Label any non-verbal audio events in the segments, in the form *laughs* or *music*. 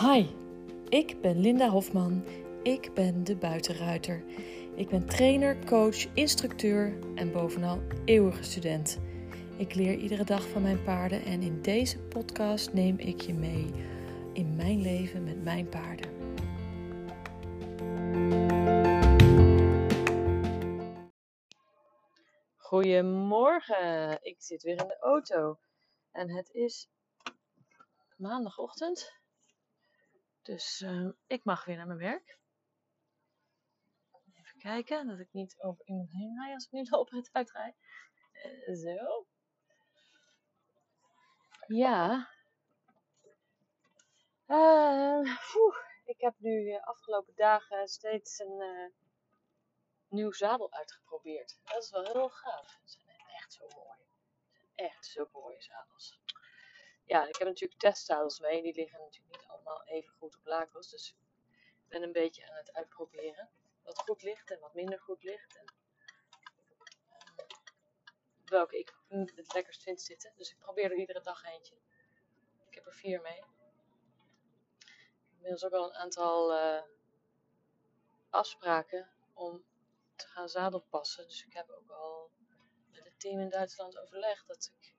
Hi, ik ben Linda Hofman. Ik ben de buitenruiter. Ik ben trainer, coach, instructeur en bovenal eeuwige student. Ik leer iedere dag van mijn paarden en in deze podcast neem ik je mee in mijn leven met mijn paarden. Goedemorgen, ik zit weer in de auto en het is maandagochtend. Dus uh, ik mag weer naar mijn werk. Even kijken dat ik niet over iemand heen rijd als ik nu het uitrijd. Uh, zo. Ja. Uh, ik heb nu de afgelopen dagen steeds een nieuw zadel uitgeprobeerd. Dat is wel heel gaaf. Ze zijn echt zo mooi. Echt zulke mooie zadels ja, ik heb natuurlijk testzadels mee. Die liggen natuurlijk niet allemaal even goed op lakels. Dus ik ben een beetje aan het uitproberen. Wat goed ligt en wat minder goed ligt. En, uh, welke ik het lekkerst vind zitten. Dus ik probeer er iedere dag eentje. Ik heb er vier mee. Ik inmiddels ook al een aantal uh, afspraken om te gaan zadelpassen. Dus ik heb ook al met het team in Duitsland overlegd dat ik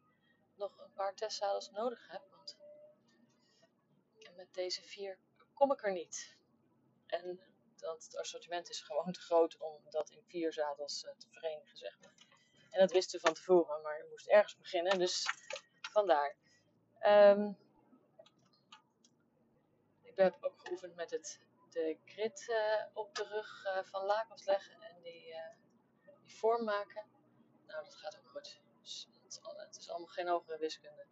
nog een paar testzadels nodig heb. Want met deze vier kom ik er niet. En dat het assortiment is gewoon te groot om dat in vier zadels uh, te verenigen, zeg maar. En dat wisten we van tevoren, maar je moest ergens beginnen, dus vandaar. Um, ik heb ook geoefend met het, de grid uh, op de rug uh, van lakens leggen en die, die vorm maken. Nou, dat gaat ook goed. Dus het is allemaal geen hogere wiskunde.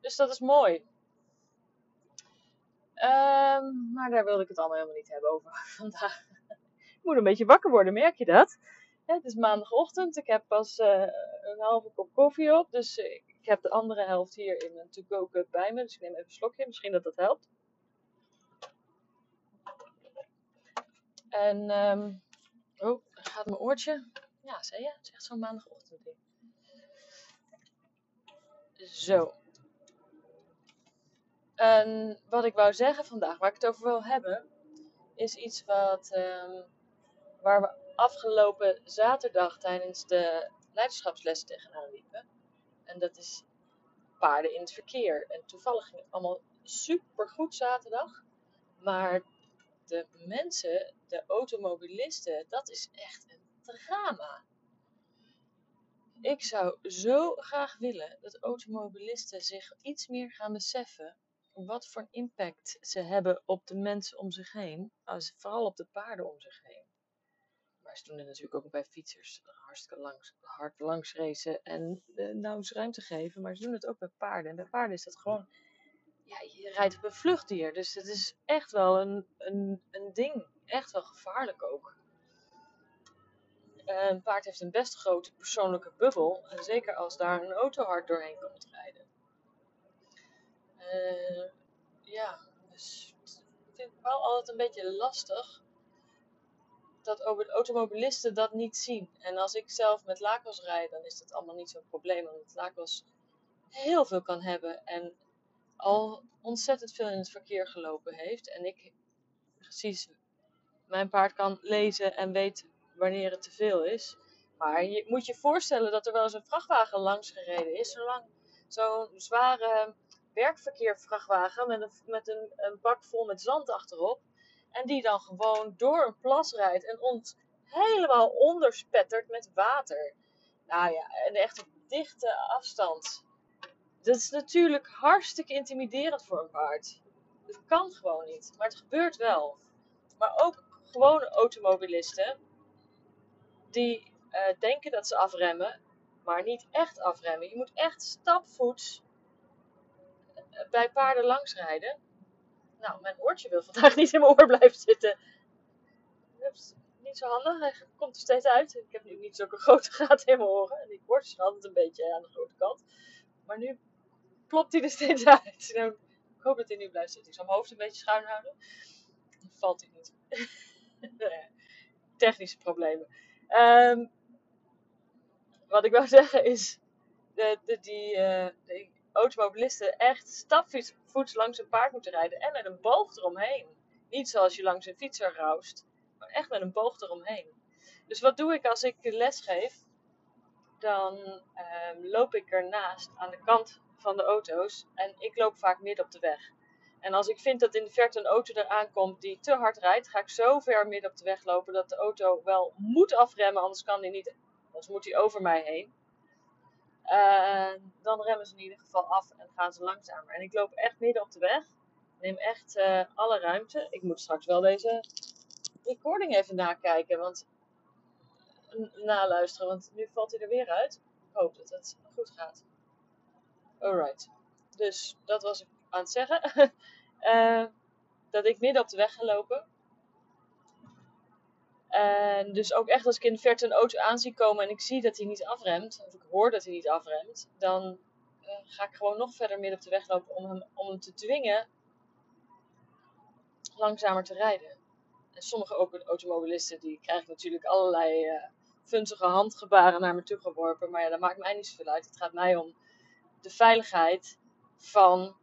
Dus dat is mooi. Um, maar daar wilde ik het allemaal helemaal niet hebben over *laughs* vandaag. ik moet een beetje wakker worden, merk je dat? Het is maandagochtend. Ik heb pas uh, een halve kop koffie op. Dus ik heb de andere helft hier in een to-go cup bij me. Dus ik neem even een slokje. Misschien dat dat helpt. En, um, oh, gaat mijn oortje. Ja, zei je? Het is echt zo'n maandagochtend ding. Zo. En wat ik wou zeggen vandaag, waar ik het over wil hebben, is iets wat, um, waar we afgelopen zaterdag tijdens de leiderschapsles tegenaan liepen. En dat is paarden in het verkeer. En toevallig ging het allemaal super goed zaterdag. Maar de mensen, de automobilisten, dat is echt een drama. Ik zou zo graag willen dat automobilisten zich iets meer gaan beseffen wat voor impact ze hebben op de mensen om zich heen, vooral op de paarden om zich heen. Maar ze doen het natuurlijk ook bij fietsers, hartstikke langs, hard langs racen en uh, nou ruimte geven, maar ze doen het ook bij paarden. En bij paarden is dat gewoon, ja, je rijdt op een vluchtdier, dus het is echt wel een, een, een ding, echt wel gevaarlijk ook. Eh, een paard heeft een best grote persoonlijke bubbel. Zeker als daar een auto hard doorheen komt rijden. Uh, ja, dus ik vind het wel altijd een beetje lastig dat automobilisten dat niet zien. En als ik zelf met Lakos rijd, dan is dat allemaal niet zo'n probleem. Omdat Lakos heel veel kan hebben en al ontzettend veel in het verkeer gelopen heeft. En ik precies mijn paard kan lezen en weet wanneer het te veel is. Maar je moet je voorstellen dat er wel eens een vrachtwagen langs gereden is. Zo'n zware werkverkeervrachtwagen met, een, met een, een, bak vol met zand achterop. En die dan gewoon door een plas rijdt en ons helemaal onderspettert met water. Nou ja, een echte dichte afstand. Dat is natuurlijk hartstikke intimiderend voor een paard. Dat kan gewoon niet, maar het gebeurt wel. Maar ook gewone automobilisten die uh, denken dat ze afremmen, maar niet echt afremmen. Je moet echt stapvoets eh, bij paarden langsrijden. Nou, mijn oortje wil vandaag *laughs* niet in mijn oor blijven zitten. Ups, niet zo handig, hij komt er steeds uit. Ik heb nu niet zulke *laughs* grote gaten in mijn oren. En die oortjes zijn altijd een beetje aan de grote kant. Maar nu plopt hij er steeds *laughs* uit. Nou, ik hoop dat hij nu blijft zitten. Ik zal mijn hoofd een beetje schuin houden. Dan valt hij niet. Technische problemen. Um, wat ik wil *laughs* zeggen is, de, die, de automobilisten echt stapvoets langs een paard moeten rijden en met een boog eromheen. Niet zoals je langs een fietser roust, maar echt met een boog eromheen. Dus wat doe ik als ik les geef? Dan ehm, loop ik ernaast aan de kant van de auto's en ik loop vaak midden op de weg. En als ik vind dat in de verte een auto eraan komt die te hard rijdt, ga ik zo ver midden op de weg lopen dat de auto wel moet afremmen, anders kan die niet, anders moet hij over mij heen. Uh, dan remmen ze in ieder geval af en gaan ze langzamer. En ik loop echt midden op de weg. Neem echt uh, alle ruimte. Ik moet straks wel deze recording even nakijken. Want, naluisteren. Want nu valt hij er weer uit. Ik hoop dat het goed gaat. Alright. Dus dat was ik aan het zeggen. uh, *laughs* dat ik midden op de weg ga lopen. En dus ook echt als ik in de verte een auto aan zie komen en ik zie dat hij niet afremt, of ik hoor dat hij niet afremt, dan uh, ga ik gewoon nog verder midden op de weg lopen om hem, om hem te dwingen langzamer te rijden. En sommige automobilisten die krijgen natuurlijk allerlei uh, handgebaren naar me toe geworpen, maar ja, dat maakt mij niet zoveel uit. Het gaat mij om de veiligheid van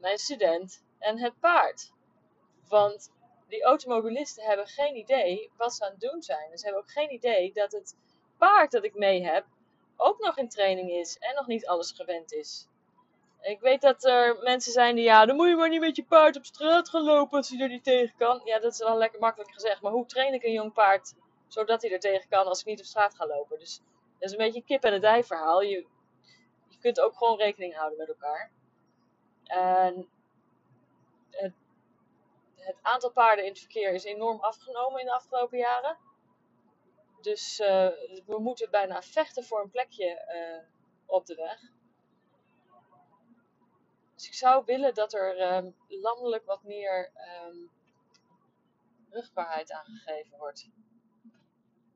mijn student en het paard. Want die automobilisten hebben geen idee wat ze aan het doen zijn. ze hebben ook geen idee dat het paard dat ik mee heb ook nog in training is en nog niet alles gewend is. Ik weet dat er mensen zijn die, ja, dan moet je maar niet met je paard op straat gaan lopen als hij er niet tegen kan. Ja, dat is wel lekker makkelijk gezegd. Maar hoe train ik een jong paard zodat hij er tegen kan als ik niet op straat ga lopen? Dus dat is een beetje een kip en het ei verhaal. Je, je kunt ook gewoon rekening houden met elkaar. Het het aantal paarden in het verkeer is enorm afgenomen in de afgelopen jaren. Dus uh, we moeten bijna vechten voor een plekje uh, op de weg. Dus ik zou willen dat er um, landelijk wat meer um, rugbaarheid aangegeven wordt.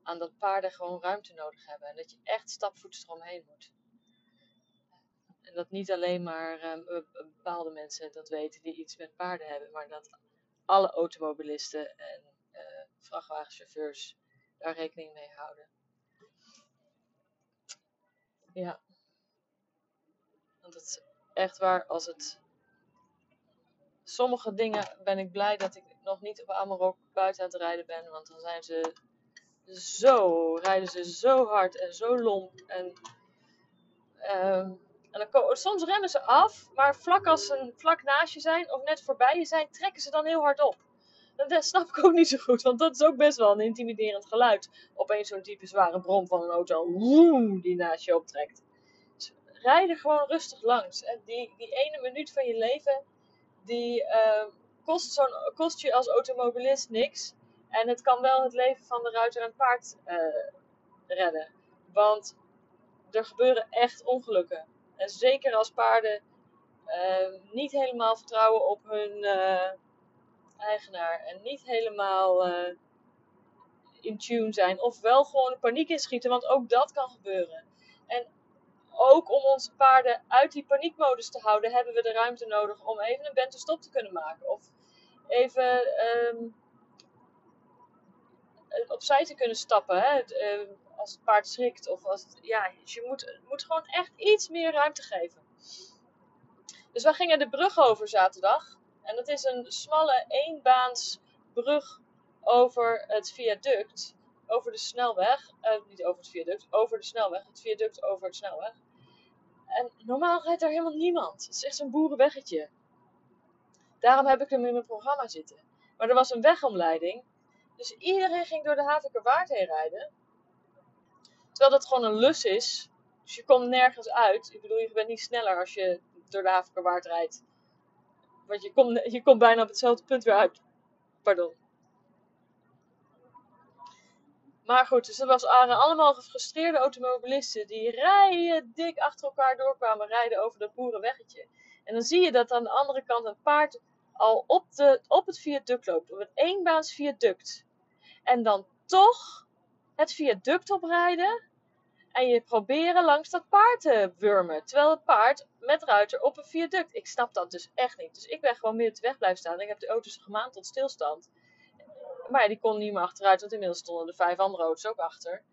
Aan dat paarden gewoon ruimte nodig hebben. En dat je echt stapvoets eromheen moet. En dat niet alleen maar um, bepaalde mensen dat weten die iets met paarden hebben, maar dat alle automobilisten en uh, vrachtwagenchauffeurs daar rekening mee houden. Ja. Want het is echt waar, als het. Sommige dingen ben ik blij dat ik nog niet op Amarok buiten aan het rijden ben, want dan zijn ze zo, rijden ze zo hard en zo lomp. En um, en dan soms remmen ze af, maar vlak als ze vlak naast je zijn of net voorbij je zijn, trekken ze dan heel hard op. Dat *laughs* snap ik ook niet zo goed, want dat is ook best wel een intimiderend geluid. Opeens zo'n type zware brom van een auto die naast je optrekt. Dus rij er gewoon rustig langs. En die, die ene minuut van je leven, die uh, kost, je als automobilist niks. En het kan wel het leven van de ruiter en paard uh, redden. Want er gebeuren echt ongelukken. En zeker als paarden uh, niet helemaal vertrouwen op hun uh, eigenaar en niet helemaal uh, in tune zijn. Of wel gewoon in paniek inschieten, want ook dat kan gebeuren. En ook om onze paarden uit die paniekmodus te houden, hebben we de ruimte nodig om even een bente stop te kunnen maken. Of even um, opzij te kunnen stappen. Hè? Uh, als het paard schrikt. Of als ja, dus je moet, moet gewoon echt iets meer ruimte geven. Dus we gingen de brug over zaterdag. En dat is een smalle eenbaans brug over het viaduct. Over de snelweg. Uh, niet over het viaduct, over de snelweg. Het viaduct over het snelweg. En normaal rijdt er helemaal niemand. Het is echt zo'n boerenweggetje. Daarom heb ik hem in mijn programma zitten. Maar er was een wegomleiding. Dus iedereen ging door de Havikerwaard heen rijden. Terwijl dat gewoon een lus is. Dus je komt nergens uit. Ik bedoel, je bent niet sneller als je door de Havenkerwaard rijdt. Want je komt, je komt bijna op hetzelfde punt weer uit. Pardon. Maar goed, dus er was, allemaal gefrustreerde automobilisten die rijden dik achter elkaar doorkwamen rijden over dat boerenweggetje. En dan zie je dat aan de andere kant een paard al op, de, op het viaduct loopt, op het eenbaans viaduct. En dan toch het viaduct oprijden en je proberen langs dat paard te wurmen. Terwijl het paard met ruiter op een viaduct. Ik snap dat dus echt niet. Dus ik ben gewoon midden de weg blijven staan. Ik heb de auto's gemaand tot stilstand. Maar die kon niet meer achteruit, want inmiddels stonden er vijf andere auto's ook achter.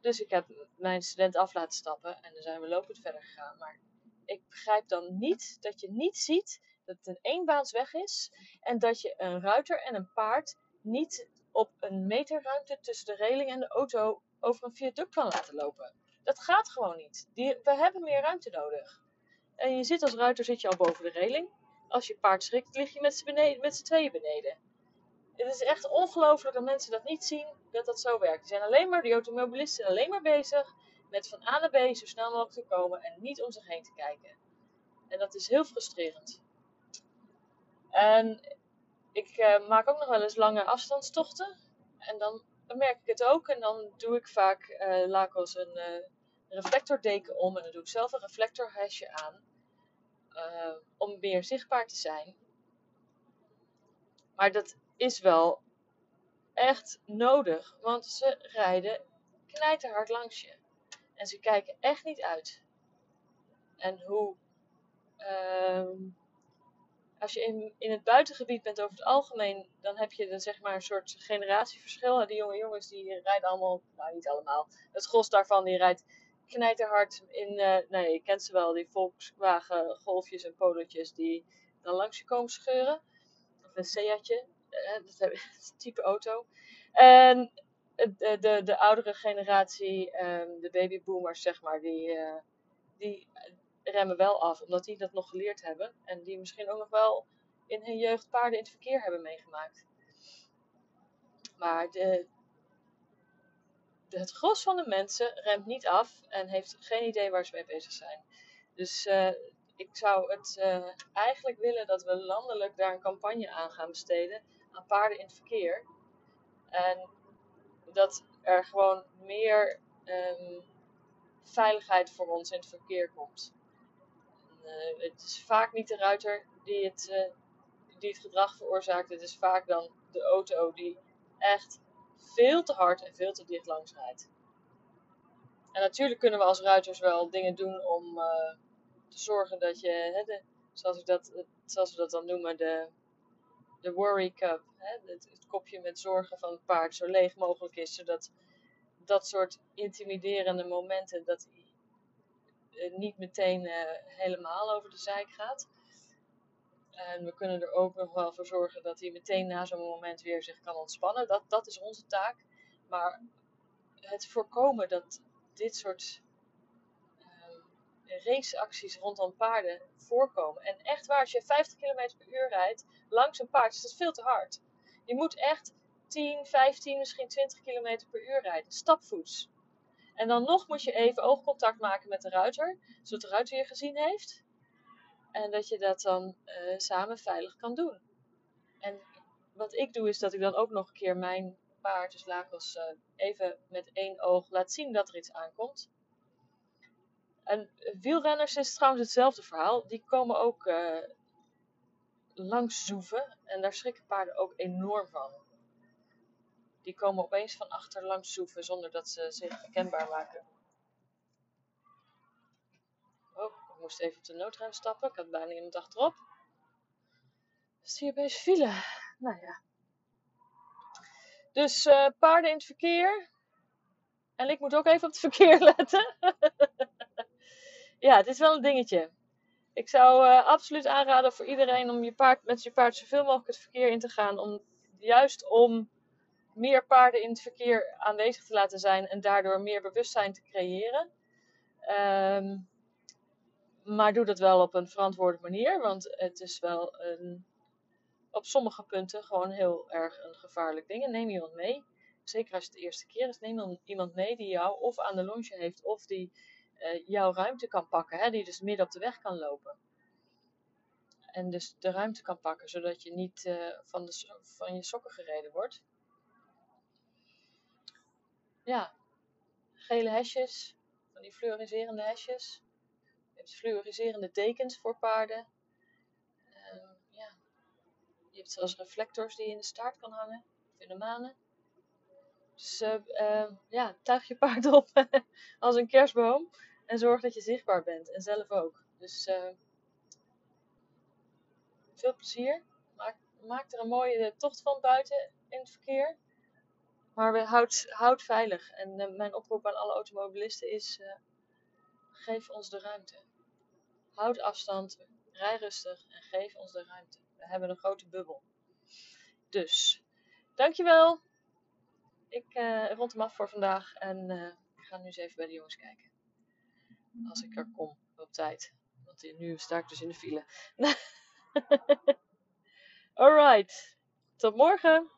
Dus ik heb mijn student af laten stappen en dan zijn we lopend verder gegaan. Maar ik begrijp dan niet dat je niet ziet dat het een eenbaansweg is en dat je een ruiter en een paard niet op een meter ruimte tussen de reling en de auto over een viaduct kan laten lopen. Dat gaat gewoon niet. Die, we hebben meer ruimte nodig. En je zit als ruiter zit je al boven de reling. Als je paard schrikt, lig je met z'n tweeën beneden. Het is echt ongelooflijk dat mensen dat niet zien, dat dat zo werkt. Die zijn alleen maar, die automobilisten zijn alleen maar bezig met van A naar B zo snel mogelijk te komen en niet om zich heen te kijken. En dat is heel frustrerend. En ik uh, maak ook nog wel eens lange afstandstochten. En dan merk ik het ook. En dan doe ik vaak uh, lakels een uh, reflectordeken om. En dan doe ik zelf een reflectorhesje aan. om meer zichtbaar te zijn. Maar dat is wel echt nodig. Want ze rijden knijterhard langs je. En ze kijken echt niet uit. En hoe. Uh, als je in, in het buitengebied bent over het algemeen, dan heb je dan zeg maar een soort generatieverschil. Die jonge jongens die rijden allemaal, nou niet allemaal, het gros daarvan die rijdt knijterhard in, uh, nee je kent ze wel, die Volkswagen golfjes en polootjes die dan langs je komen scheuren. Of een Seatje, uh, dat *laughs* type auto. En de, de, de oudere generatie, um, de babyboomers zeg maar, die, die remmen wel af, omdat die dat nog geleerd hebben. En die misschien ook nog wel in hun jeugd paarden in het verkeer hebben meegemaakt. Maar de, het gros van de mensen remt niet af en heeft geen idee waar ze mee bezig zijn. Dus uh, ik zou het uh, eigenlijk willen dat we landelijk daar een campagne aan gaan besteden aan paarden in het verkeer. En dat er gewoon meer um, veiligheid voor ons in het verkeer komt. Uh, het is vaak niet de ruiter die het, uh, die gedrag veroorzaakt. Het is vaak dan de auto die echt veel te hard en veel te dicht langs rijdt. En natuurlijk kunnen we als ruiters wel dingen doen om uh, te zorgen dat je, hè, zoals, ik dat, zoals we dat dan noemen, de, de worry cup, hè, het, het, kopje met zorgen van het paard, zo leeg mogelijk is. Zodat dat soort intimiderende momenten, dat eh, niet meteen uh, helemaal over de zijk gaat. En we kunnen er ook nog wel voor zorgen dat hij meteen na zo'n moment weer zich kan ontspannen. Dat, dat is onze taak. Maar het voorkomen dat dit soort uh, raceacties rondom paarden voorkomen. En echt waar, als je 50 km per uur rijdt langs een paard, is dat veel te hard. Je moet echt 10, 15, misschien 20 km per uur rijden, stapvoets. En dan nog moet je even oogcontact maken met de ruiter, zodat de ruiter je gezien heeft. En dat je dat dan uh, samen veilig kan doen. En wat ik doe is dat ik dan ook nog een keer mijn paard, dus uh, even met één oog laat zien dat er iets aankomt. En wielrenners is trouwens hetzelfde verhaal. Die komen ook uh, langs zoeven. En daar schrikken paarden ook enorm van. Die komen opeens van achter langs zoeven zonder dat ze zich herkenbaar maken. Oh, ik moest even op de noodrem stappen. Ik had bijna iemand achterop. Dus hier opeens file. Nou ja. Dus uh, paarden in het verkeer. En ik moet ook even op het verkeer *laughs* letten. ja, het is wel een dingetje. Ik zou uh, absoluut aanraden voor iedereen om je paard, met je paard zoveel mogelijk het verkeer in te gaan. Om, juist om meer paarden in het verkeer aanwezig te laten zijn en daardoor meer bewustzijn te creëren. Um, maar doe dat wel op een verantwoorde manier, want het is wel een, op sommige punten gewoon heel erg een gevaarlijk ding. En neem iemand mee. Zeker als het de eerste keer is, neem iemand mee die jou of aan de longe heeft of die uh, jouw ruimte kan pakken, hè, die dus midden op de weg kan lopen. En dus de ruimte kan pakken, zodat je niet uh, van, de, van je sokken gereden wordt. Ja, gele hesjes, van die fluoriserende hesjes. Je hebt fluoriserende dekens voor paarden. Uh, ja. Je hebt zelfs reflectors die je in de staart kan hangen, in de manen. Dus uh, ja, tuig je paard op *laughs* als een kerstboom. En zorg dat je zichtbaar bent. En zelf ook. Dus uh, veel plezier. Maak, maak, er een mooie tocht van buiten in het verkeer. Maar we, houd, houd veilig. En eh, mijn oproep aan alle automobilisten is: eh, geef ons de ruimte. Houd afstand, rij rustig en geef ons de ruimte. We hebben een grote bubbel. Dus, dankjewel. Ik uh, rond hem af voor vandaag en ik ga nu eens even bij de jongens kijken. Als ik er kom op tijd. Want nu sta ik dus in de file. *laughs* Alright, tot morgen.